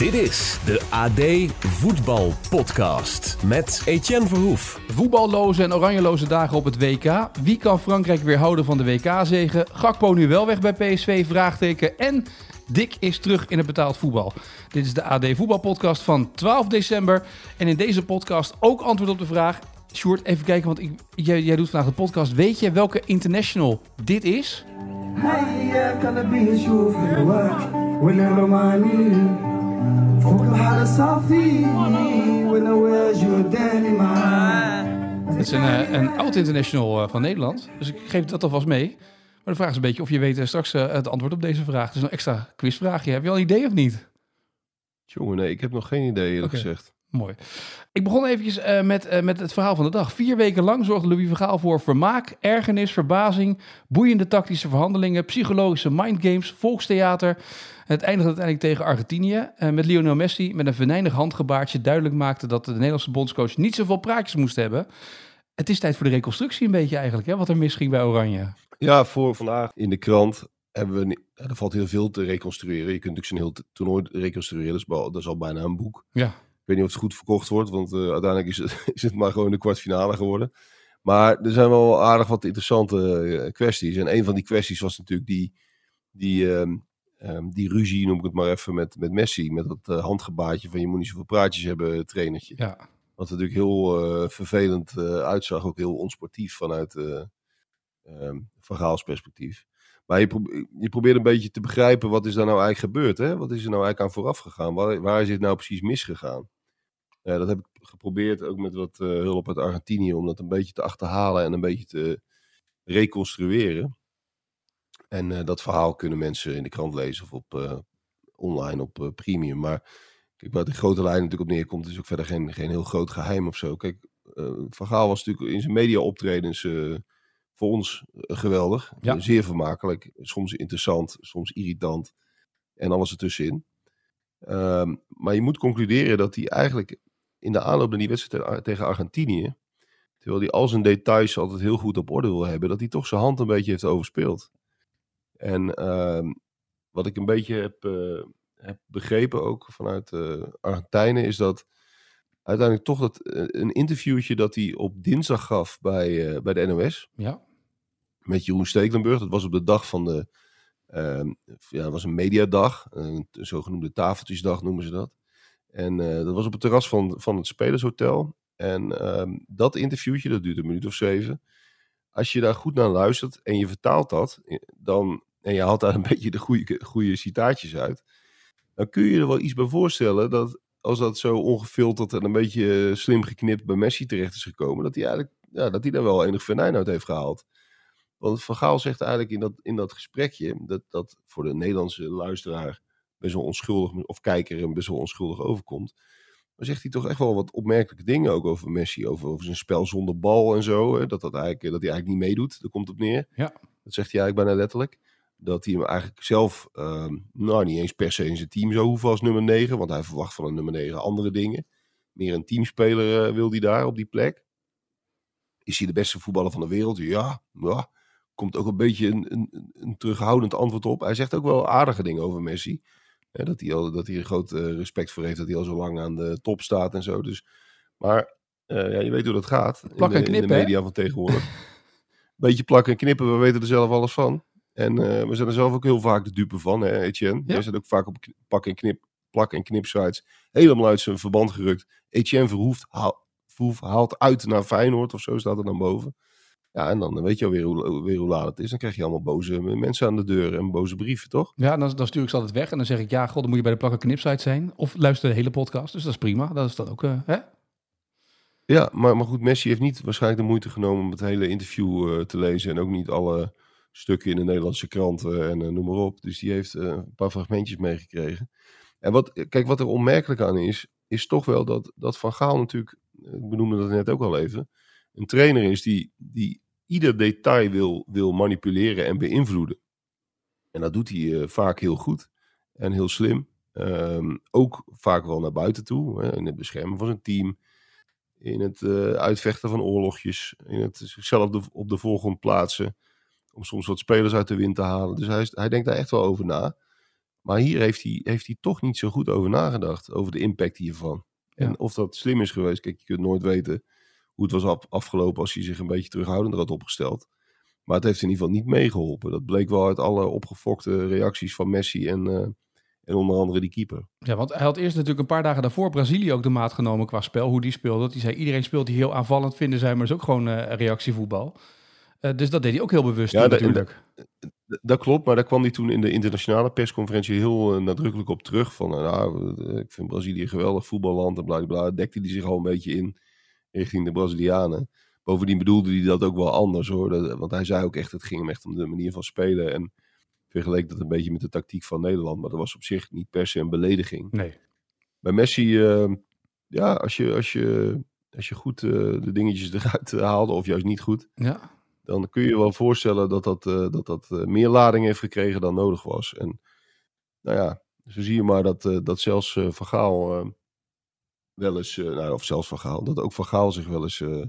Dit is de AD Voetbal Podcast met Etienne Verhoef. Voetballoze en oranjeloze dagen op het WK. Wie kan Frankrijk weer houden van de WK-zegen? Gakpo nu wel weg bij PSV? Vraagteken. En Dick is terug in het betaald voetbal. Dit is de AD Voetbal Podcast van 12 december. En in deze podcast ook antwoord op de vraag. Sjoerd, even kijken, want ik, jij, doet vandaag de podcast. Weet je welke international dit is? Hey, yeah, فوق البحر صافي والأواج قدامي معاه Het is een, eh, een oud international eh, van Nederland. Dus ik geef dat alvast mee. Maar de vraag is een beetje of je weet eh, straks eh, het antwoord op deze vraag. Het is een extra quizvraagje. Heb je al een idee of niet? Jongen, nee, ik heb nog geen idee eerlijk Oké. gezegd. Mooi. Ik begon eventjes eh, met, eh, met het verhaal van de dag. Vier weken lang zorgde Louis van Gaal voor vermaak, ergernis, verbazing, boeiende tactische verhandelingen, psychologische mindgames, volkstheater. Het eindigde uiteindelijk tegen Argentinië. eh, met Lionel Messi met een venijnig handgebaartje duidelijk maakte dat de Nederlandse bondscoach niet zoveel praatjes moest hebben. Het is tijd voor de reconstructie een beetje eigenlijk, hè, wat er misging bij Oranje. Ja, voor vandaag in de krant hebben we... Er valt heel veel te reconstrueren. Je kunt natuurlijk zo'n heel toernooi reconstrueren. Dat is, wel, dat is al bijna een boek. Ja, weet niet of het goed verkocht wordt, want eh, uiteindelijk is het, is het maar gewoon de kwartfinale geworden. Maar er zijn wel aardig wat interessante eh, kwesties. En een van die kwesties was natuurlijk die, die, ehm, ehm, die ruzie, noem ik het maar even, met, met Messi. Met dat eh, handgebaatje van je moet niet zoveel praatjes hebben, trainertje. ja. Wat er natuurlijk heel vervelend uitzag, ook heel onsportief vanuit ehm Van perspectief. Maar je, probe- je probeert een beetje te begrijpen wat is daar nou eigenlijk gebeurd. Hè? Wat is er nou eigenlijk aan vooraf gegaan? Waar, waar is dit nou precies misgegaan? Ja, dat heb ik geprobeerd ook met wat eh, hulp uit Argentinië om dat een beetje te achterhalen en een beetje te reconstrueren. En eh, dat verhaal kunnen mensen in de krant lezen of op, online op premium. Maar kijk, waar de grote lijn natuurlijk op neerkomt, is ook verder geen, geen heel groot geheim of zo. Kijk, Gaal was natuurlijk in zijn media-optredens voor ons geweldig. Ja. Zeer vermakelijk. Soms interessant, soms irritant. En alles ertussenin. Ehm, maar je moet concluderen dat hij eigenlijk in de aanloop naar die wedstrijd te- tegen Argentinië, terwijl hij al zijn details altijd heel goed op orde wil hebben, dat hij toch zijn hand een beetje heeft overspeeld. En ehm, wat ik een beetje heb, eh, heb begrepen ook vanuit eh Argentijnen, is dat uiteindelijk toch dat, eh, een interviewtje dat hij op dinsdag gaf bij, bij de NOS ja. met Jeroen Stekelenburg. Dat was op de dag van de. ehm, ja, was een mediadag. Een zogenoemde tafeltjesdag noemen ze dat. En eh, dat was op het terras van, van het Spelershotel. En ehm, dat interviewtje, dat duurt een minuut of zeven. Als je daar goed naar luistert en je vertaalt dat, eh, dan, en je haalt daar een beetje de goede, citaatjes uit, dan kun je er wel iets bij voorstellen dat als dat zo ongefilterd en een beetje slim geknipt bij Messi terecht is gekomen, dat hij eigenlijk ja, dat hij daar wel enig venijn uit heeft gehaald. Want Van Gaal zegt eigenlijk in dat, in dat gesprekje, dat, dat voor de Nederlandse luisteraar best wel onschuldig, of kijker hem best wel onschuldig overkomt. Maar zegt hij toch echt wel wat opmerkelijke dingen ook over Messi, over, over zijn spel zonder bal en zo. Hè? Dat, dat, eigenlijk, dat hij eigenlijk niet meedoet, daar komt het op neer. Ja. Dat zegt hij eigenlijk bijna letterlijk. Dat hij hem eigenlijk zelf, ehm, nou niet eens per se in zijn team zou hoeven als nummer 9, want hij verwacht van een nummer 9 andere dingen. Meer een teamspeler eh, wil hij daar op die plek. Is hij de beste voetballer van de wereld? Ja, ja. Komt ook een beetje een, een, een terughoudend antwoord op. Hij zegt ook wel aardige dingen over Messi. Hè, dat, hij al, dat hij er groot eh, respect voor heeft dat hij al zo lang aan de top staat en zo. Dus, maar eh, ja, je weet hoe dat gaat. in Plak de- en in de, knippen, hè? media van tegenwoordig. Beetje plakken en knippen, we weten er zelf alles van. En eh, we zijn er zelf ook heel vaak de dupe van, hè, Etienne. Ja. Jij zit ook vaak op pak en knip, plak en knip sites helemaal uit zijn verband gerukt. Etienne Verhoeft haal, Verhoef haalt uit naar Feyenoord of zo staat er dan boven. Ja, en dan weet je alweer hoe, weer hoe laat het is. Dan krijg je allemaal boze mensen aan de deur en boze brieven, toch? Ja, dan, dan stuur ik ze altijd weg en dan zeg ik, ja, god, dan moet je bij de plakken knipsite zijn. Of luister de hele podcast, dus dat is prima. Dat is dan ook, eh, hè? Ja, maar, maar goed, Messi heeft niet waarschijnlijk de moeite genomen om het hele interview eh, te lezen. En ook niet alle stukken in de Nederlandse kranten en eh, noem maar op. Dus die heeft eh, een paar fragmentjes meegekregen. En wat, kijk, wat er onmerkelijk aan is, is toch wel dat, dat Van Gaal natuurlijk, eh, ik benoemde dat net ook al even, een trainer is die, die ieder detail wil, wil manipuleren en beïnvloeden. En dat doet hij eh, vaak heel goed en heel slim. Ehm, ook vaak wel naar buiten toe, hè, in het beschermen van zijn team, in het eh, uitvechten van oorlogjes, in het zichzelf op de, op de voorgrond plaatsen, om soms wat spelers uit de wind te halen. Dus hij, is- hij denkt daar echt wel over na. Maar hier heeft hij, heeft hij toch niet zo goed over nagedacht, over de impact hiervan. Ja. En of dat slim is geweest, kijk, je kunt nooit weten hoe het was af- afgelopen als hij zich een beetje terughoudender had opgesteld. Maar het heeft in ieder geval niet meegeholpen. Dat bleek wel uit alle opgefokte reacties van Messi en, eh, en onder andere die keeper. Ja, want hij had eerst natuurlijk een paar dagen daarvoor Brazilië ook de maat genomen qua spel, hoe die speelde. Dat hij zei, iedereen speelt die heel aanvallend, vinden zij, maar is ook gewoon eh, reactievoetbal. Eh, dus dat deed hij ook heel bewust Ja, natuurlijk. Dat klopt, maar daar kwam hij toen in de internationale persconferentie heel nadrukkelijk op terug. Van, nou, ik vind Brazilië een geweldig voetballand en bla Dekte hij zich al een beetje in richting de Brazilianen. Bovendien bedoelde hij dat ook wel anders hoor. Dat- want hij zei ook echt, het ging hem echt om de manier van spelen. En vergeleek dat een beetje met de tactiek van Nederland. Maar dat was op zich niet per se een belediging. Nee. Bij Messi, eh, ja, als je, als je, als je goed eh, de dingetjes eruit eh, haalde, of juist niet goed, Ja, dan kun je je wel voorstellen dat dat, eh, dat, dat meer lading heeft gekregen dan nodig was. En nou ja, zo zie je maar dat, dat zelfs Van Gaal eh, wel eens, eh, nou, of zelfs Van Gaal, dat ook Van Gaal zich wel eens eh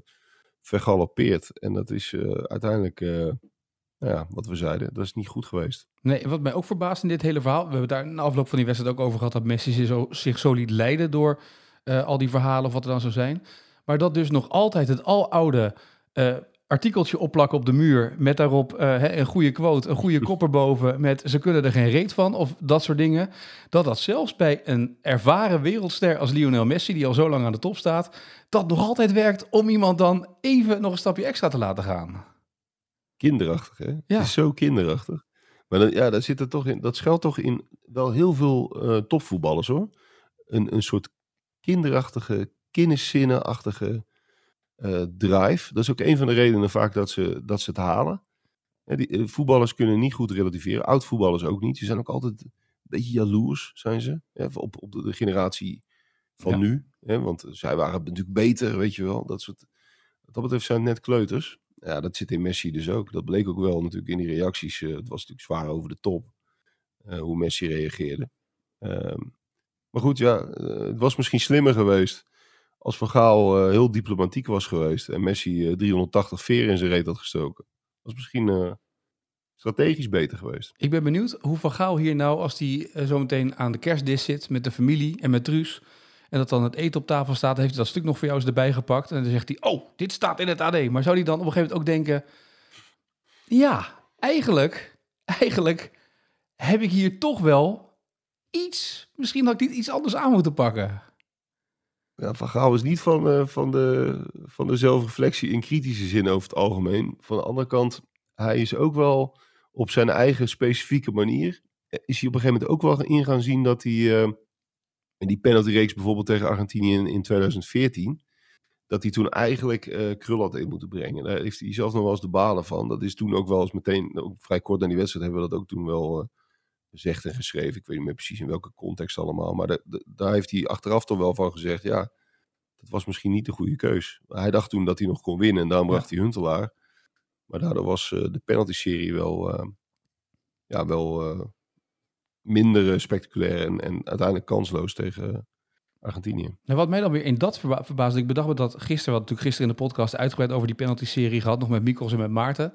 vergalopeert. En dat is eh, uiteindelijk, nou ja, wat we zeiden, dat is niet goed geweest. Nee, wat mij ook verbaast in dit hele verhaal, we hebben daar in de afloop van die wedstrijd ook over gehad, dat Messi zich zo, liet leiden door al die verhalen of wat er dan zou zijn. Maar dat dus nog altijd het aloude eh artikeltje opplakken op de muur met daarop eh, een goede quote, een goede kop erboven met ze kunnen er geen reet van of dat soort dingen. Dat dat zelfs bij een ervaren wereldster als Lionel Messi, die al zo lang aan de top staat, dat nog altijd werkt om iemand dan even nog een stapje extra te laten gaan. Kinderachtig, hè? Ja. Het is zo kinderachtig. Maar dan, ja, daar zit er toch in, dat schuilt toch in wel heel veel eh, topvoetballers, hoor. Een, een soort kinderachtige, kinderzinnenachtige eh, drive. Dat is ook een van de redenen vaak dat ze, dat ze het halen. Die, eh, voetballers kunnen niet goed relativeren. Oud-voetballers ook niet. Ze zijn ook altijd een beetje jaloers, zijn ze. Op, op de, de generatie van Ja. nu. Hè, want zij waren natuurlijk beter, weet je wel. Dat soort, wat dat betreft zijn net kleuters. Ja, dat zit in Messi dus ook. Dat bleek ook wel natuurlijk in die reacties. eh, het was natuurlijk zwaar over de top. hoe Messi reageerde. Ehm, maar goed, ja, het was misschien slimmer geweest als Van Gaal eh, heel diplomatiek was geweest en Messi eh, 380 veren in zijn reet had gestoken. was misschien eh, strategisch beter geweest. Ik ben benieuwd hoe Van Gaal hier nou, als hij eh, zometeen aan de kerstdis zit met de familie en met Truus, en dat dan het eten op tafel staat, heeft hij dat stuk nog voor jou eens erbij gepakt. En dan zegt hij, oh, dit staat in het AD. Maar zou hij dan op een gegeven moment ook denken, ja, eigenlijk, eigenlijk heb ik hier toch wel iets, misschien had ik iets anders aan moeten pakken. Ja, van Gaal is niet van, eh, van, de, van de zelfreflectie in kritische zin over het algemeen. Van de andere kant, hij is ook wel op zijn eigen specifieke manier. eh, Is hij op een gegeven moment ook wel in gaan zien dat hij. eh, in die penaltyreeks bijvoorbeeld tegen Argentinië in, in 2014. Dat hij toen eigenlijk eh Krul had in moeten brengen. Daar heeft hij zelf nog wel eens de balen van. Dat is toen ook wel eens meteen, ook vrij kort na die wedstrijd, hebben we dat ook toen wel gezegd en geschreven. Ik weet niet meer precies in welke context allemaal. Maar da- da- daar heeft hij achteraf toch wel van gezegd, ja, dat was misschien niet de goede keus. Hij dacht toen dat hij nog kon winnen en daarom bracht hij Huntelaar. Maar daardoor was eh, de penalty-serie wel, eh, ja, wel eh, minder spectaculair en, en uiteindelijk kansloos tegen Argentinië. En wat mij dan weer in dat verba verbaasde, ik bedacht me dat gisteren, hadden natuurlijk gisteren in de podcast uitgebreid over die penalty-serie gehad, nog met Mikkels en met Maarten.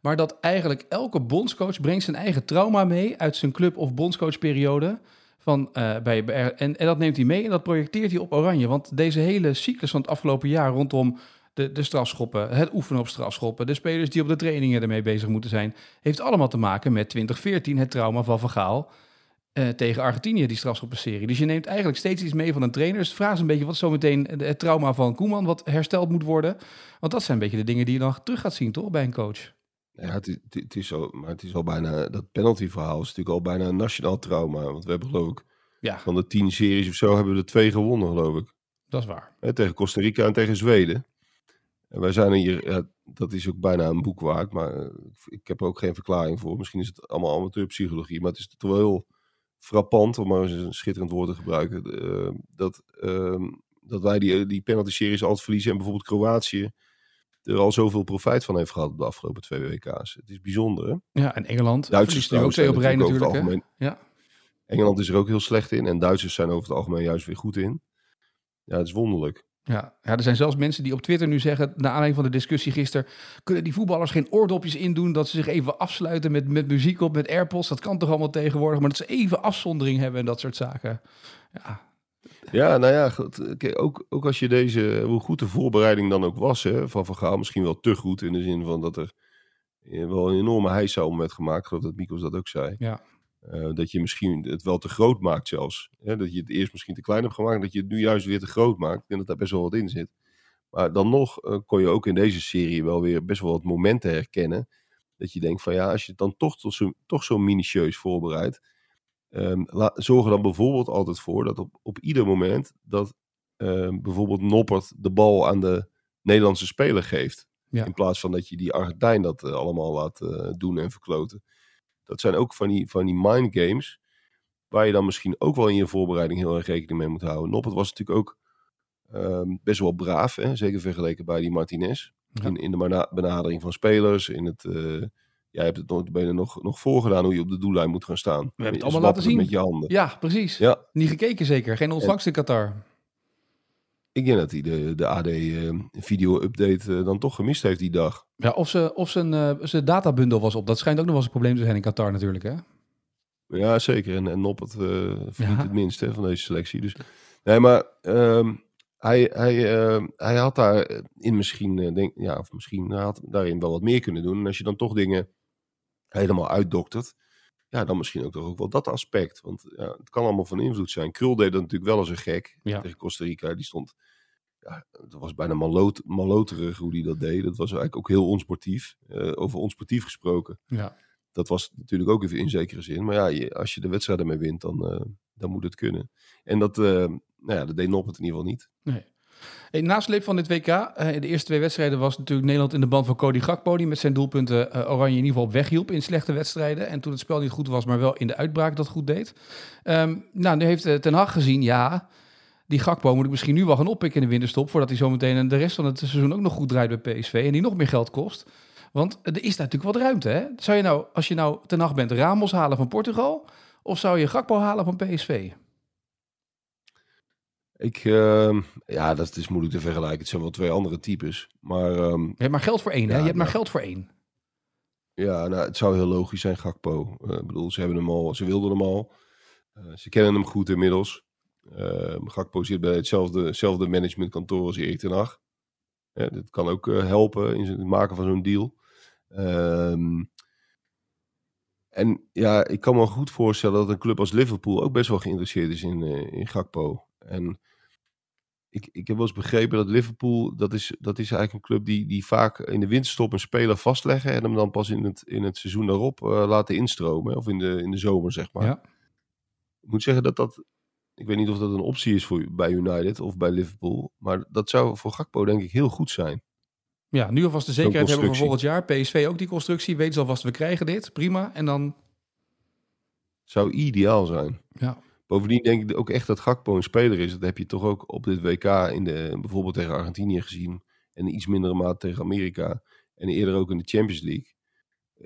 Maar dat eigenlijk elke bondscoach brengt zijn eigen trauma mee uit zijn club- of bondscoachperiode. Van, eh, bij, en, en dat neemt hij mee en dat projecteert hij op Oranje. Want deze hele cyclus van het afgelopen jaar rondom de, de strafschoppen, het oefenen op strafschoppen, de spelers die op de trainingen ermee bezig moeten zijn, heeft allemaal te maken met 2014, het trauma van Van Gaal eh, tegen Argentinië, die strafschoppenserie. Dus je neemt eigenlijk steeds iets mee van een trainer. Dus vraag is een beetje, wat zometeen het trauma van Koeman, wat hersteld moet worden? Want dat zijn een beetje de dingen die je dan terug gaat zien, toch, bij een coach? Ja, het, is- het, is al, maar het is al bijna, dat penalty-verhaal is natuurlijk al bijna een nationaal trauma. Want we hebben geloof ik, Ja, van de tien series of zo, hebben we er twee gewonnen geloof ik. dat is waar. Tegen Costa Rica en tegen Zweden. En wij zijn hier, ja, dat is ook bijna een boek waard, maar eh, ik heb er ook geen verklaring voor. Misschien is het allemaal amateurpsychologie, maar het is toch wel heel frappant, om maar eens een schitterend woord te gebruiken, eh, dat, ehm, dat wij die, die penalty-series altijd verliezen en bijvoorbeeld Kroatië er al zoveel profijt van heeft gehad op de afgelopen twee WK's. Het is bijzonder, hè? Ja, en Engeland. Duitsers nu ook twee op rij zijn natuurlijk. over het hè? algemeen- Ja. Engeland is er ook heel slecht in en Duitsers zijn over het algemeen juist weer goed in. Ja, het is wonderlijk. Ja. ja, er zijn zelfs mensen die op Twitter nu zeggen, naar aanleiding van de discussie gisteren, kunnen die voetballers geen oordopjes indoen, dat ze zich even afsluiten met, met muziek op, met AirPods, dat kan toch allemaal tegenwoordig, maar dat ze even afzondering hebben en dat soort zaken. Ja, Ja, nou ja, goed, kijk, ook, ook als je deze, hoe goed de voorbereiding dan ook was hè, van Van Gaal, misschien wel te goed in de zin van dat er eh, wel een enorme heisa om werd gemaakt. Ik geloof dat Mikos dat ook zei. ja. Eh, dat je misschien het wel te groot maakt zelfs. Hè? Dat je het eerst misschien te klein hebt gemaakt, dat je het nu juist weer te groot maakt. Ik denk dat daar best wel wat in zit. Maar dan nog eh, kon je ook in deze serie wel weer best wel wat momenten herkennen. Dat je denkt van ja, als je het dan toch, tot zo, toch zo minutieus voorbereidt. Ehm, la- zorg er dan bijvoorbeeld altijd voor dat op, op ieder moment dat ehm, bijvoorbeeld Noppert de bal aan de Nederlandse speler geeft. Ja. In plaats van dat je die Argentijn dat eh, allemaal laat eh, doen en verkloten. Dat zijn ook van die, van die mind games. Waar je dan misschien ook wel in je voorbereiding heel erg rekening mee moet houden. Noppert was natuurlijk ook ehm, best wel braaf. Hè? Zeker vergeleken bij die Martinez. Ja. In, in de bena- benadering van spelers. In het, eh, jij hebt het notabene nog, nog voorgedaan hoe je op de doellijn moet gaan staan. We hebben het allemaal laten zien. Met je handen. ja precies. Ja. Niet gekeken zeker, geen ontvangst in Qatar. Ik denk dat hij de, de AD-video-update dan toch gemist heeft die dag. Ja, of, ze, of zijn, eh, zijn databundel was op, dat schijnt ook nog wel eens een probleem te zijn in Qatar natuurlijk hè. Ja, zeker. En, en Noppert eh verdient Ja. het minst hè, van deze selectie. Dus, nee, maar ehm, hij, hij, ehm, hij had daarin misschien, eh, denk, ja, of misschien had daarin wel wat meer kunnen doen. En als je dan toch dingen helemaal uitdoktert, ja, dan misschien ook toch ook wel dat aspect. Want ja, het kan allemaal van invloed zijn. Krul deed dat natuurlijk wel als een gek Ja. tegen Costa Rica. Die stond, ja, het was bijna maloot, maloterig hoe hij dat deed. Dat was eigenlijk ook heel onsportief. Eh, over onsportief gesproken Ja. dat was natuurlijk ook even in zekere zin. Maar ja, je, als je de wedstrijd ermee wint, dan, eh, dan moet het kunnen. En dat, eh, nou ja, dat deed Noppert in ieder geval niet. Nee. Hey, nasleep van dit WK, eh, de eerste twee wedstrijden was natuurlijk Nederland in de band van Cody Gakpo, die met zijn doelpunten eh, Oranje in ieder geval op weg hielp in slechte wedstrijden. En toen het spel niet goed was, maar wel in de uitbraak dat goed deed. Ehm, nou, nu heeft eh, Ten Hag gezien, ja, die Gakpo moet ik misschien nu wel gaan oppikken in de winterstop, voordat hij zometeen de rest van het seizoen ook nog goed draait bij PSV en die nog meer geld kost. Want er is natuurlijk wat ruimte, hè? Zou je nou, als je nou Ten Hag bent, Ramos halen van Portugal, of zou je Gakpo halen van PSV? Ik, ehm, ja, dat is moeilijk te vergelijken. Het zijn wel twee andere types. Maar ehm, Je hebt maar geld voor één, hè? Ja, Je hebt maar nou. geld voor één. ja, nou, het zou heel logisch zijn, Gakpo. Eh, ik bedoel, ze hebben hem al, ze wilden hem al. Eh, ze kennen hem goed inmiddels. Ehm, Gakpo zit bij hetzelfde, hetzelfde managementkantoor als Erik ten Hag. Dit kan ook eh, helpen in het maken van zo'n deal. En ja, ik kan me goed voorstellen dat een club als Liverpool ook best wel geïnteresseerd is in, in Gakpo. En ik, ik heb wel eens begrepen dat Liverpool, dat is, dat is eigenlijk een club die, die vaak in de winterstop een speler vastleggen en hem dan pas in het, in het seizoen daarop eh, laten instromen. Of in de, in de zomer, zeg maar. Ja. Ik moet zeggen dat dat, ik weet niet of dat een optie is voor, bij United of bij Liverpool, maar dat zou voor Gakpo denk ik heel goed zijn. Ja, nu alvast de zekerheid hebben voor constructie. volgend jaar. PSV ook die constructie. Weet ze alvast, we krijgen dit. Prima. En dan... Zou ideaal zijn. Ja. Bovendien denk ik ook echt dat Gakpo een speler is. Dat heb je toch ook op dit WK in de, bijvoorbeeld tegen Argentinië gezien. En iets mindere mate tegen Amerika. En eerder ook in de Champions League.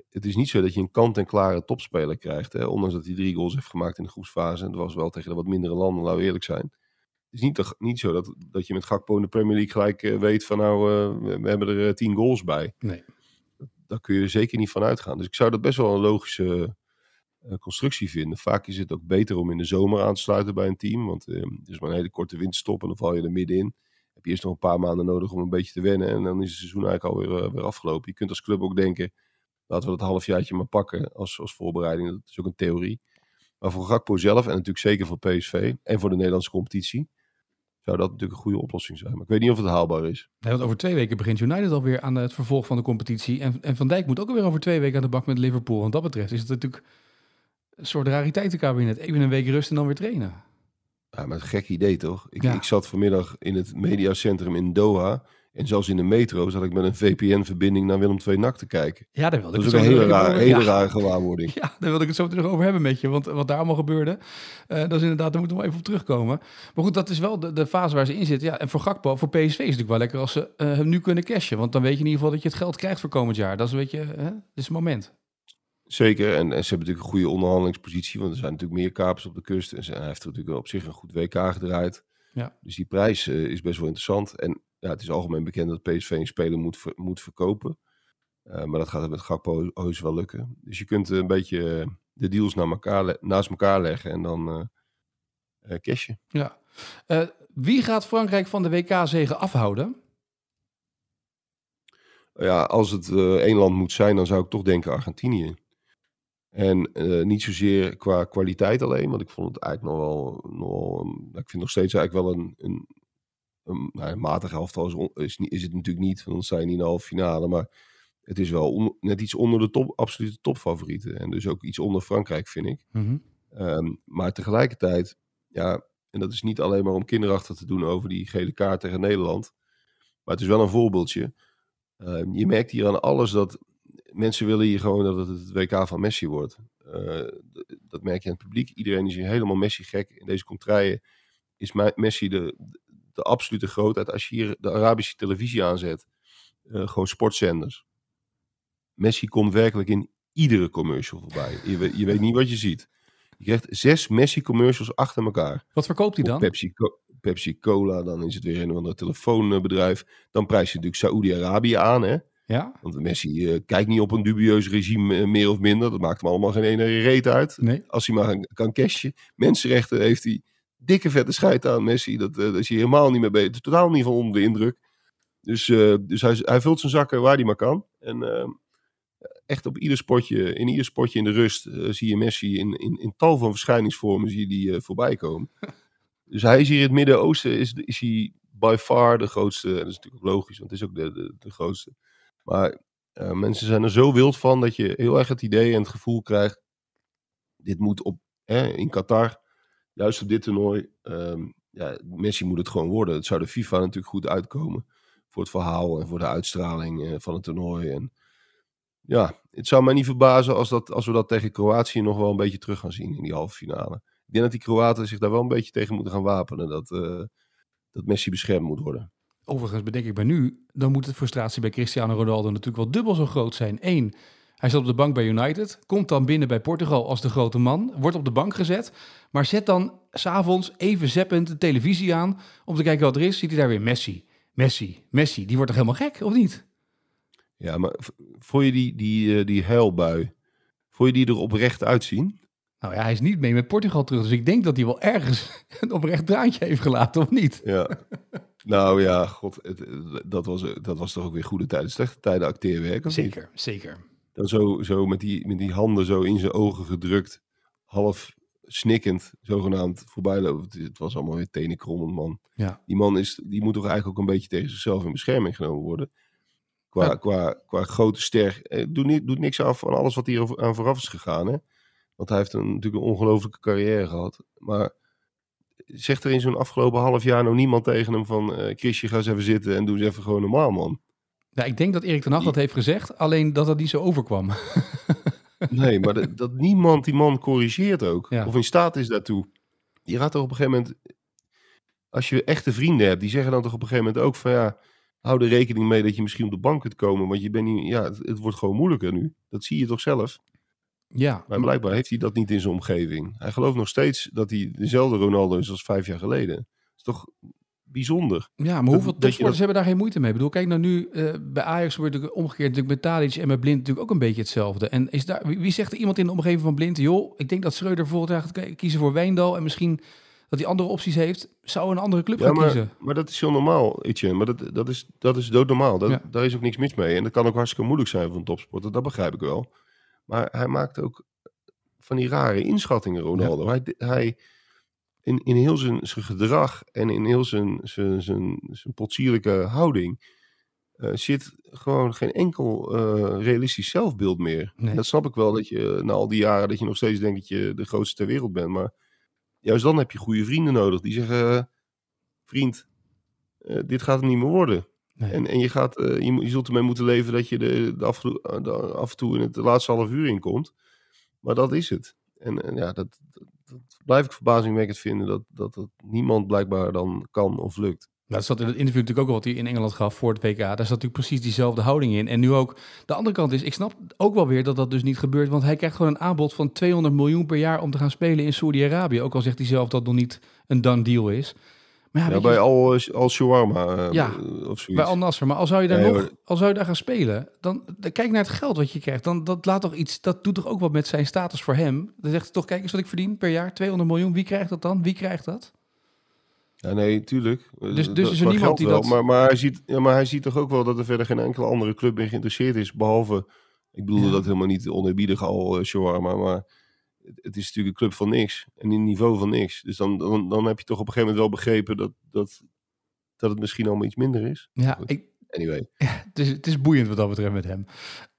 Het is niet zo dat je een kant-en-klare topspeler krijgt. Hè? Ondanks dat hij drie goals heeft gemaakt in de groepsfase. En dat was wel tegen de wat mindere landen, laten we eerlijk zijn. Het is niet, niet zo dat, dat je met Gakpo in de Premier League gelijk eh, weet van nou, eh, we, hebben er eh, tien goals bij. Nee. Daar kun je er zeker niet van uitgaan. Dus ik zou dat best wel een logische constructie vinden. Vaak is het ook beter om in de zomer aan te sluiten bij een team. Want eh, het is maar een hele korte winterstop en dan val je er middenin. Heb je eerst nog een paar maanden nodig om een beetje te wennen. En dan is het seizoen eigenlijk alweer eh, weer afgelopen. Je kunt als club ook denken, laten we dat halfjaartje maar pakken als, als voorbereiding. Dat is ook een theorie. Maar voor Gakpo zelf en natuurlijk zeker voor PSV en voor de Nederlandse competitie... zou dat natuurlijk een goede oplossing zijn. Maar ik weet niet of het haalbaar is. Nee, want over twee weken begint United alweer aan het vervolg van de competitie. En, en Van Dijk moet ook alweer over twee weken aan de bak met Liverpool. Wat dat betreft is het natuurlijk een soort rariteitenkabinet. Even een week rust en dan weer trainen. Ja, maar een gek idee toch? Ik, Ja. ik zat vanmiddag in het mediacentrum in Doha. En zelfs in de metro zat ik met een VPN-verbinding naar Willem II NAC te kijken. Ja, daar wilde Dat ik is ook een hele, over- hele ja. rare gewaarwording. Ja, daar wilde ik het zo terug over hebben met je. Want wat daar allemaal gebeurde, eh, dat is inderdaad, daar moeten we even op terugkomen. Maar goed, dat is wel de, de fase waar ze in zitten. Ja, en voor Gakpo, voor PSV is het natuurlijk wel lekker als ze eh, hem nu kunnen cashen. Want dan weet je in ieder geval dat je het geld krijgt voor komend jaar. Dat is een beetje, hè, dit is het moment. Zeker, en, en ze hebben natuurlijk een goede onderhandelingspositie, want er zijn natuurlijk meer kapers op de kust. En ze, hij heeft natuurlijk op zich een goed WK gedraaid. Ja. Dus die prijs eh, is best wel interessant. En ja, het is algemeen bekend dat PSV een speler moet, ver- moet verkopen. Eh, maar dat gaat met Gakpo heus wel lukken. Dus je kunt eh, een beetje de deals naar elkaar naast elkaar leggen en dan eh, cashen. Ja. Wie gaat Frankrijk van de WK-zegen afhouden? Ja, als het één land moet zijn, dan zou ik toch denken Argentinië. En eh, niet zozeer qua kwaliteit alleen, want ik vond het eigenlijk nog wel, nog wel een- ik vind het nog steeds eigenlijk wel een, een, een, nou, een matig elftal is, is, is het natuurlijk niet, want dan je niet in de halve finale, maar het is wel on- net iets onder de top, absolute topfavorieten. En dus ook iets onder Frankrijk, vind ik. Ehm, maar tegelijkertijd, ja, en dat is niet alleen maar om kinderachtig te doen over die gele kaart tegen Nederland. Maar het is wel een voorbeeldje. Ehm, je merkt hier aan alles dat mensen willen hier gewoon dat het het WK van Messi wordt. Eh, dat merk je aan het publiek. Iedereen is hier helemaal Messi gek. In deze contraien is Me- Messi de, de absolute grootheid. Als je hier de Arabische televisie aanzet, eh, gewoon sportzenders. Messi komt werkelijk in iedere commercial voorbij. Je, weet- je weet niet wat je ziet. Je krijgt zes Messi-commercials achter elkaar. Wat verkoopt hij dan? Pepsi, Pepsi Cola, dan is het weer een of ander telefoonbedrijf. Dan prijs je natuurlijk Saoedi-Arabië aan, hè. Ja? Want Messi eh, kijkt niet op een dubieus regime eh, meer of minder. Dat maakt hem allemaal geen ene reet uit. Nee. Als hij maar kan cashen. Mensenrechten heeft hij dikke vette scheid aan Messi. Dat, eh, daar is hij helemaal niet mee bezig. Totaal niet van onder de indruk. Dus, dus hij, hij vult zijn zakken waar hij maar kan. En eh, echt op ieder spotje, in ieder spotje in de rust zie je Messi in, in, in tal van verschijningsvormen zie je die voorbij komen. Dus hij is hier in het Midden-Oosten, is, is hij by far de grootste. En dat is natuurlijk ook logisch, want het is ook de, de, de grootste. Maar eh, mensen zijn er zo wild van dat je heel erg het idee en het gevoel krijgt. Dit moet op, hè, in Qatar, juist op dit toernooi. ehm, ja, Messi moet het gewoon worden. Het zou de FIFA natuurlijk goed uitkomen. Voor het verhaal en voor de uitstraling eh, van het toernooi. En ja, het zou mij niet verbazen als, dat, als we dat tegen Kroatië nog wel een beetje terug gaan zien in die halve finale. Ik denk dat die Kroaten zich daar wel een beetje tegen moeten gaan wapenen. Dat, eh, dat Messi beschermd moet worden. Overigens bedenk ik bij nu, dan moet de frustratie bij Cristiano Ronaldo natuurlijk wel dubbel zo groot zijn. Eén, hij zat op de bank bij United, komt dan binnen bij Portugal als de grote man, wordt op de bank gezet, maar zet dan s'avonds even zeppend de televisie aan om te kijken wat er is. Ziet hij daar weer Messi, Messi, Messi. Die wordt toch helemaal gek, of niet? Ja, maar v- vond je die, die, eh, die huilbui, vond je die er oprecht uitzien? Nou ja, hij is niet mee met Portugal terug, dus ik denk dat hij wel ergens een oprecht draadje heeft gelaten, of niet? Ja. nou ja, god, het, dat, was, dat was toch ook weer goede tijden, slechte tijden acteerwerk. of niet? Zeker, zeker. Dan zo, zo met, die, met die handen zo in zijn ogen gedrukt, half snikkend, zogenaamd voorbij lopen. Het, was allemaal weer tenenkrommend, man. Ja. Die man is, die moet toch eigenlijk ook een beetje tegen zichzelf in bescherming genomen worden. Qua, Ja. qua, qua grote ster. Eh, doet, niet, doet niks af van alles wat hier aan vooraf is gegaan. Hè? Want hij heeft een, natuurlijk een ongelofelijke carrière gehad. Maar zegt er in zo'n afgelopen half jaar nou niemand tegen hem van... eh Chrisje, ga eens even zitten en doe eens even gewoon normaal, man. Nou, ik denk dat Erik ten Hag dat heeft gezegd, alleen dat dat niet zo overkwam. Nee, maar dat, dat niemand die man corrigeert ook. Ja. Of in staat is daartoe. Je gaat toch op een gegeven moment... Als je echte vrienden hebt, die zeggen dan toch op een gegeven moment ook van... ja, hou er rekening mee dat je misschien op de bank kunt komen. Want je bent niet, ja, het, het wordt gewoon moeilijker nu. Dat zie je toch zelf. Ja, Maar blijkbaar heeft hij dat niet in zijn omgeving. Hij gelooft nog steeds dat hij dezelfde Ronaldo is als vijf jaar geleden. Dat is toch bijzonder. Ja, maar hoeveel topsporters dat- hebben daar geen moeite mee? Ik bedoel, kijk nou nu, eh, bij Ajax wordt natuurlijk omgekeerd natuurlijk met Tadic en met Blind natuurlijk ook een beetje hetzelfde. En is daar, wie, wie zegt er iemand in de omgeving van Blind, joh, ik denk dat Schreuder volgend jaar gaat kiezen voor Wijndal en misschien dat hij andere opties heeft, zou een andere club Ja, gaan maar, kiezen. maar dat is heel normaal, Etienne. Maar dat, dat, is, dat is doodnormaal. Dat, Ja. Daar is ook niks mis mee. En dat kan ook hartstikke moeilijk zijn voor een topsporter. Dat begrijp ik wel. Maar hij maakt ook van die rare inschattingen, Ronaldo. Hij, hij, in, in heel zijn, zijn gedrag en in heel zijn, zijn, zijn, zijn potsierlijke houding... eh, zit gewoon geen enkel eh, realistisch zelfbeeld meer. Nee. Dat snap ik wel, dat je na al die jaren... dat je nog steeds denkt dat je de grootste ter wereld bent. Maar juist dan heb je goede vrienden nodig. Die zeggen, eh, vriend, eh, dit gaat hem niet meer worden. Nee. En, en je, gaat, eh, je, zult ermee moeten leven dat je de, de af, de, af en toe in het laatste half uur inkomt. Maar dat is het. En, en ja, dat, dat, dat blijf ik verbazingwekkend vinden. Dat, dat, dat niemand blijkbaar dan kan of lukt. Nou, dat zat in het interview natuurlijk ook al wat hij in Engeland gaf voor het WK. Daar zat natuurlijk precies diezelfde houding in. En nu ook, de andere kant is, ik snap ook wel weer dat dat dus niet gebeurt. Want hij krijgt gewoon een aanbod van 200 miljoen per jaar om te gaan spelen in Saudi-Arabië. Ook al zegt hij zelf dat het nog niet een done deal is. Maar ja, Ja, weet je, bij al, al shawarma eh, Ja, of zoiets. bij Al Nasser. Maar als zou je daar Nee, nog, als zou je daar gaan spelen, dan, dan kijk naar het geld wat je krijgt. Dan dat laat toch iets, dat doet toch ook wat met zijn status voor hem. Dan zegt hij toch, kijk eens wat ik verdien per jaar, 200 miljoen. Wie krijgt dat dan? Wie krijgt dat? Ja, nee, tuurlijk. Dus- Eh, dus dat- is er niemand die wel. dat- Maar, maar, hij ziet, ja, maar hij ziet toch ook wel dat er verder geen enkele andere club in geïnteresseerd is. Behalve, ik bedoel Ja. dat helemaal niet oneerbiedig al, uh, shawarma. Maar het, is natuurlijk een club van niks. En een niveau van niks. Dus dan, dan, dan heb je toch op een gegeven moment wel begrepen dat, dat, dat het misschien allemaal iets minder is. Ja, Goed. ik, Anyway. het, is, het is boeiend wat dat betreft met hem.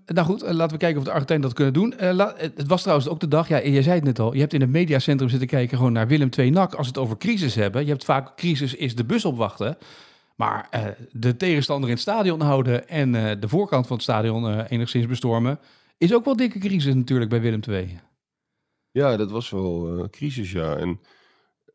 Nou goed, eh, laten we kijken of de Argentijnen dat kunnen doen. Eh, la- het was trouwens ook de dag, ja, je zei het net al, je hebt in het mediacentrum zitten kijken gewoon naar Willem II NAC als het over crisis hebben. Je hebt vaak crisis is de bus opwachten. Maar eh, de tegenstander in het stadion houden en de voorkant van het stadion enigszins bestormen, is ook wel dikke crisis natuurlijk bij Willem II. Ja, dat was wel eh, een crisis, ja. En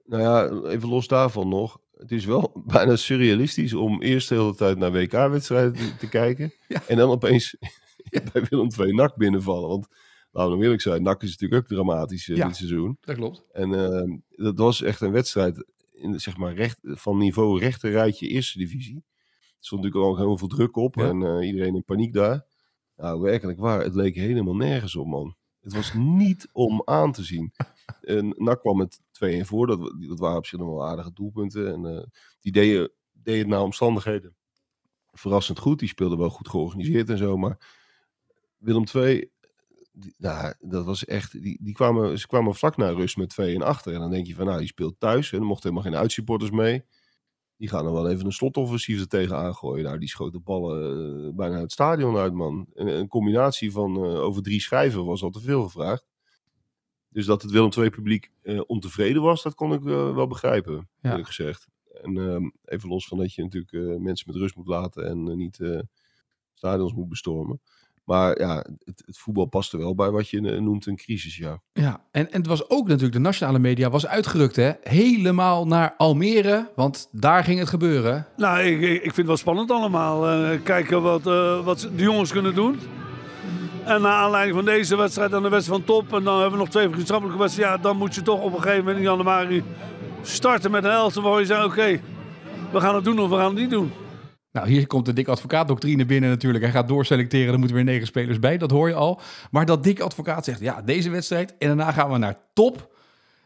nou ja, even los daarvan nog. Het is wel bijna surrealistisch om eerst de hele tijd naar WK-wedstrijden te, te kijken. Ja. En dan opeens bij Willem II NAC binnenvallen. Want laten we nou eerlijk zijn, NAC is natuurlijk ook dramatisch eh, Ja. dit seizoen. Dat klopt. En eh, dat was echt een wedstrijd in, zeg maar, recht, van niveau rechter rijtje eerste divisie. Er stond natuurlijk al heel veel druk op en eh, iedereen in paniek daar. Nou, werkelijk waar, het leek helemaal nergens op, man. Het was niet om aan te zien. En NAC kwam met 2-1 voor, dat, dat waren op zich nog wel aardige doelpunten. En eh, die deden, deden het naar omstandigheden verrassend goed. Die speelden wel goed georganiseerd en zo, maar Willem II, die- nou, dat was echt, die, die kwamen, ze kwamen vlak na rust met 2 en achter. En dan denk je van, nou, die speelt thuis. En er mochten helemaal geen uitsupporters mee. Die gaan dan wel even een slotoffensief er tegen aangooien. Nou, die schoten ballen eh, bijna het stadion uit, man. Een, een combinatie van eh, over drie schijven was al te veel gevraagd. Dus dat het Willem II publiek eh, ontevreden was, dat kon ik wel begrijpen, Ja. eerlijk gezegd. En ehm, even los van dat je natuurlijk mensen met rust moet laten en niet stadions moet bestormen. Maar ja, het, het voetbal past er wel bij wat je eh, noemt een crisis, ja. Ja, en, en het was ook natuurlijk, de nationale media was uitgerukt, hè? Helemaal naar Almere, want daar ging het gebeuren. Nou, ik, ik vind het wel spannend allemaal. Eh, kijken wat, eh, wat de jongens kunnen doen. En naar aanleiding van deze wedstrijd en de wedstrijd van top. En dan hebben we nog twee vriendschappelijke wedstrijden. Ja, dan moet je toch op een gegeven moment in januari starten met een helft waar je zegt: oké, we gaan het doen of we gaan het niet doen. Nou, hier komt de dik advocaatdoctrine binnen natuurlijk. Hij gaat doorselecteren, er moeten weer negen spelers bij, dat hoor je al. Maar dat dik advocaat zegt, ja, deze wedstrijd en daarna gaan we naar top.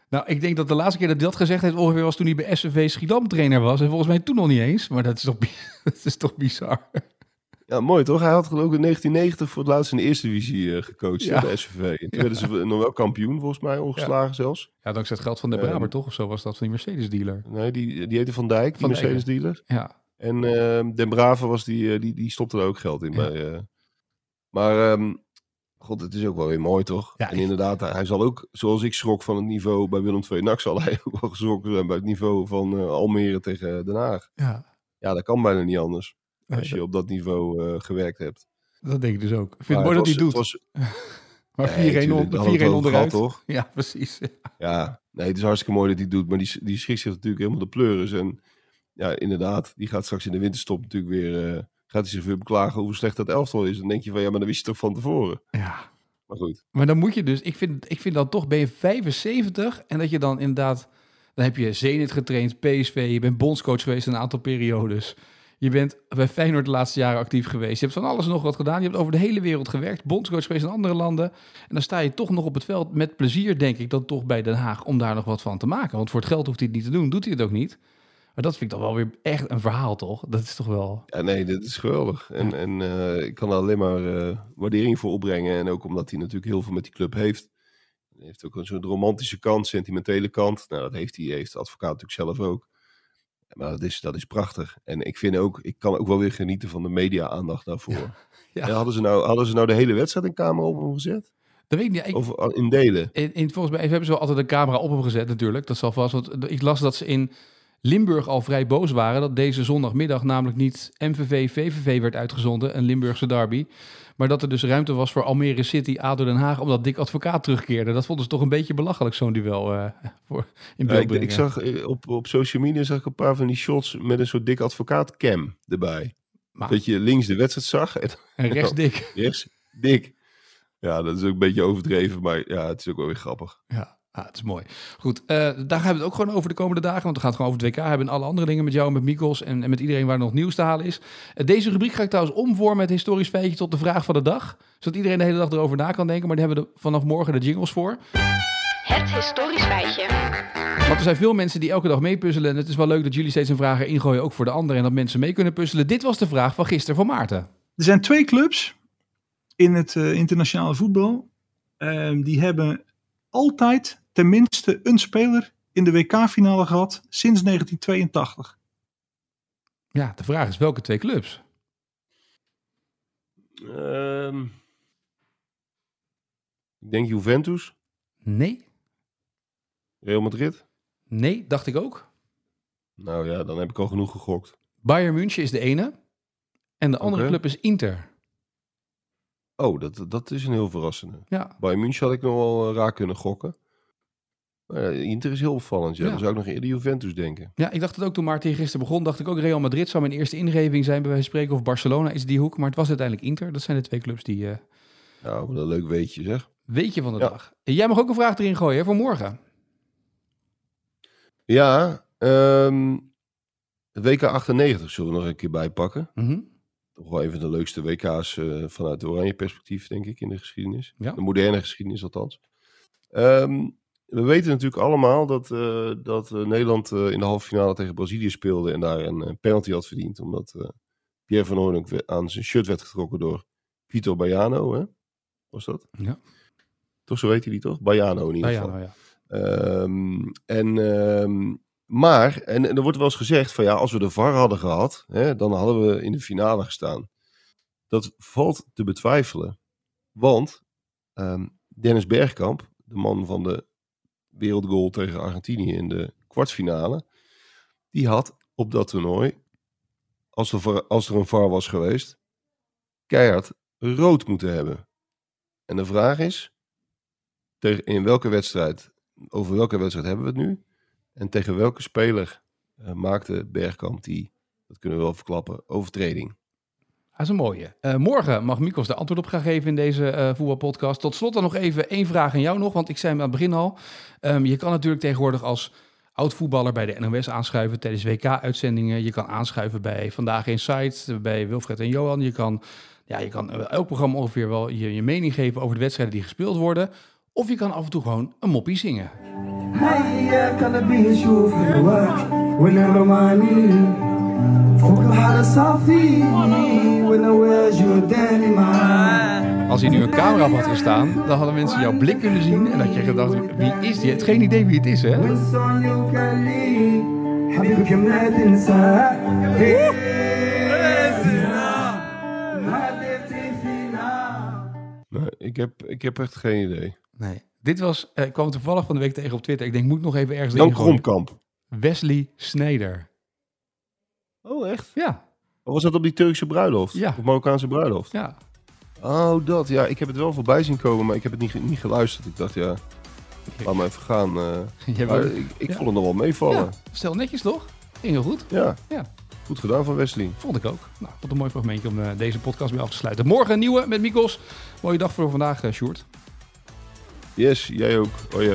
Nou, ik denk dat de laatste keer dat hij dat gezegd heeft ongeveer was toen hij bij SVV Schiedam trainer was. En volgens mij toen nog niet eens, maar dat is toch, dat is toch bizar. Ja, mooi toch? Hij had geloof ik in 1990 voor het laatst in de eerste divisie eh, gecoacht Ja. ja. bij SVV. En toen werden ze nog wel kampioen volgens mij, ongeslagen zelfs. Ja, dankzij het geld van de Ehm. Braber toch? Of zo was dat van die Mercedes-dealer. Nee, die, die heette Van Dijk, die Van ja. Mercedes-dealer. Ja, En ehm Den Brave was die, eh, die, die stopte er ook geld in. Ja. Bij, eh. Maar ehm, god, het is ook wel weer mooi toch? Ja, en inderdaad, hij zal ook, zoals ik schrok van het niveau bij Willem II NAC, zal hij ook wel geschrokken zijn bij het niveau van eh, Almere tegen Den Haag. ja. Ja, dat kan bijna niet anders. Nee, Als je op dat niveau gewerkt hebt. dat denk ik dus ook. Ik vind Maar het mooi dat was- hij doet. was- maar 4-1 Nee, tuurlijk, on- 4-1 daar hadden we het over onderuit. toch? Ja, precies. Ja, nee, het is hartstikke mooi dat hij doet. Maar die, die schrikt zich natuurlijk helemaal de pleuris. En ja, inderdaad, die gaat straks in de winterstop natuurlijk weer... eh, gaat hij zich weer beklagen hoe slecht dat elftal is. Dan denk je van, ja, maar dat wist je toch van tevoren. Ja, Maar goed. Maar dan moet je dus, ik vind, ik vind dan toch, ben je 75 en dat je dan inderdaad, dan heb je Zenit getraind, PSV, je bent bondscoach geweest een aantal periodes. Je bent bij Feyenoord de laatste jaren actief geweest. Je hebt van alles en nog wat gedaan. Je hebt over de hele wereld gewerkt, bondscoach geweest in andere landen. En dan sta je toch nog op het veld met plezier, denk ik, dan toch bij Den Haag om daar nog wat van te maken. Want voor het geld hoeft hij het niet te doen, doet hij het ook niet. Maar dat vind ik dan wel weer echt een verhaal, toch? Dat is toch wel... Ja, nee, dit is geweldig. En, en eh, ik kan er alleen maar eh, waardering voor opbrengen. En ook omdat hij natuurlijk heel veel met die club heeft. Hij heeft ook een soort romantische kant, sentimentele kant. Nou, dat heeft hij, heeft de advocaat natuurlijk zelf ook. Maar dat is, dat is prachtig. En ik vind ook, ik kan ook wel weer genieten van de media-aandacht daarvoor. Ja. Ja, hadden, ze nou, hadden ze nou de hele wedstrijd in camera op hem gezet? Dat weet ik niet. Ik, Of in delen? In, in, volgens mij hebben ze wel altijd een camera op hem gezet natuurlijk. Dat zal vast. Want ik las dat ze in Limburg al vrij boos waren dat deze zondagmiddag namelijk niet MVV-VVV werd uitgezonden, een Limburgse derby. Maar dat er dus ruimte was voor Almere City, ADO Den Haag, omdat Dick Advocaat terugkeerde. Dat vonden ze toch een beetje belachelijk, zo'n duel eh, voor, in Ja, beeld ik, zag eh, op, op social media zag ik een paar van die shots met een soort dik advocaat cam erbij. Maar- Dat je links de wedstrijd zag en En rechts Dick. rechts dik. Ja, dat is ook een beetje overdreven, maar ja, het is ook wel weer grappig. Ja, ah, het is mooi. Goed, eh, daar hebben we het ook gewoon over de komende dagen. Want we gaan het gewoon over het WK hebben en alle andere dingen met jou, met Mikos en, en met iedereen waar nog nieuws te halen is. Eh, deze rubriek ga ik trouwens omvormen met historisch feitje tot de vraag van de dag. Zodat iedereen de hele dag erover na kan denken. Maar daar hebben we er vanaf morgen de jingles voor. Het historisch feitje. Want er zijn veel mensen die elke dag meepuzzelen. En het is wel leuk dat jullie steeds een vraag erin gooien, ook voor de anderen. En dat mensen mee kunnen puzzelen. Dit was de vraag van gisteren van Maarten. Er zijn twee clubs in het eh, internationale voetbal. Ehm, die hebben altijd tenminste een speler in de WK-finale gehad sinds 1982. Ja, de vraag is welke twee clubs? Ehm, ik denk Juventus, Nee, Real Madrid. nee, dacht ik ook. Nou ja, dan heb ik al genoeg gegokt. Bayern München is de ene. En de andere club is Inter. Oh, dat, dat is een heel verrassende. Ja, Bij München had ik nog wel eh, raar kunnen gokken. Ja, Inter is heel opvallend. Ja. Ja. Dan zou ik nog eerder Juventus denken. Ja, ik dacht het ook toen Maarten gisteren begon. Dacht ik ook Real Madrid zou mijn eerste ingeving zijn bij wijze van spreken. Of Barcelona is die hoek. Maar het was uiteindelijk Inter. Dat zijn de twee clubs die eh Nou, wat een leuk weetje zeg. weet je van de Ja. dag. En jij mag ook een vraag erin gooien hè, voor morgen. Ja, ehm, WK 98 zullen we nog een keer bijpakken. Mhm. Toch wel een van de leukste WK's eh, vanuit de oranje perspectief, denk ik, in de geschiedenis. Ja. De moderne geschiedenis althans. Ehm, we weten natuurlijk allemaal dat, eh, dat eh, Nederland eh, in de halve finale tegen Brazilië speelde en daar een, penalty had verdiend. Omdat Pierre van we- aan zijn shirt werd getrokken door Pito Baiano. Hè? Was dat? Ja. Toch zo weet hij die toch? Baiano in ieder ja, geval. nou ja. Ehm, en, ehm, maar, en, en er wordt wel eens gezegd van ja, als we de VAR hadden gehad, hè, dan hadden we in de finale gestaan. Dat valt te betwijfelen. Want ehm, Dennis Bergkamp, de man van de wereldgoal tegen Argentinië in de kwartfinale, die had op dat toernooi, als er, als er een VAR was geweest, keihard rood moeten hebben. En de vraag is, in welke wedstrijd, over welke wedstrijd hebben we het nu? En tegen welke speler eh, maakte Bergkamp die, dat kunnen we wel verklappen, overtreding? Dat is een mooie. Eh, morgen mag Mikos de antwoord op gaan geven in deze eh, voetbalpodcast. Tot slot dan nog even één vraag aan jou nog, want ik zei hem aan het begin al. Ehm, je kan natuurlijk tegenwoordig als oud-voetballer bij de NOS aanschuiven tijdens WK-uitzendingen. Je kan aanschuiven bij Vandaag Insight, bij Wilfred en Johan. Je kan, ja, je kan eh, elk programma ongeveer wel je, je mening geven over de wedstrijden die gespeeld worden. Of je kan af en toe gewoon een moppie zingen. Hey, als hier nu een camera op had gestaan, dan hadden mensen jouw blik kunnen zien en had je gedacht, wie is die? Het geen idee wie het is, hè? Ik heb, ik heb echt geen idee. Nee. Dit was, eh, ik kwam toevallig van de week tegen op Twitter. Ik denk, moet ik nog even ergens Dan Kromkamp. Wesley Snijder. Oh, echt? Ja, Of was dat op die Turkse bruiloft? Ja. Of Marokkaanse bruiloft? ja. Oh, dat. Ja, ik heb het wel voorbij zien komen, maar ik heb het niet, niet geluisterd. Ik dacht, ja, laat maar even gaan. eh. Maar wil- ik ik ja. vond het nog wel meevallen. ja, stel netjes toch? Ging heel goed. Ja. Ja. Goed gedaan van Wesley. Vond ik ook. Nou, wat een mooi fragmentje om eh, deze podcast mee af te sluiten. Morgen een nieuwe met Mikos. Mooie dag voor vandaag, eh Sjoerd. Yes, jij ook. Oh ja.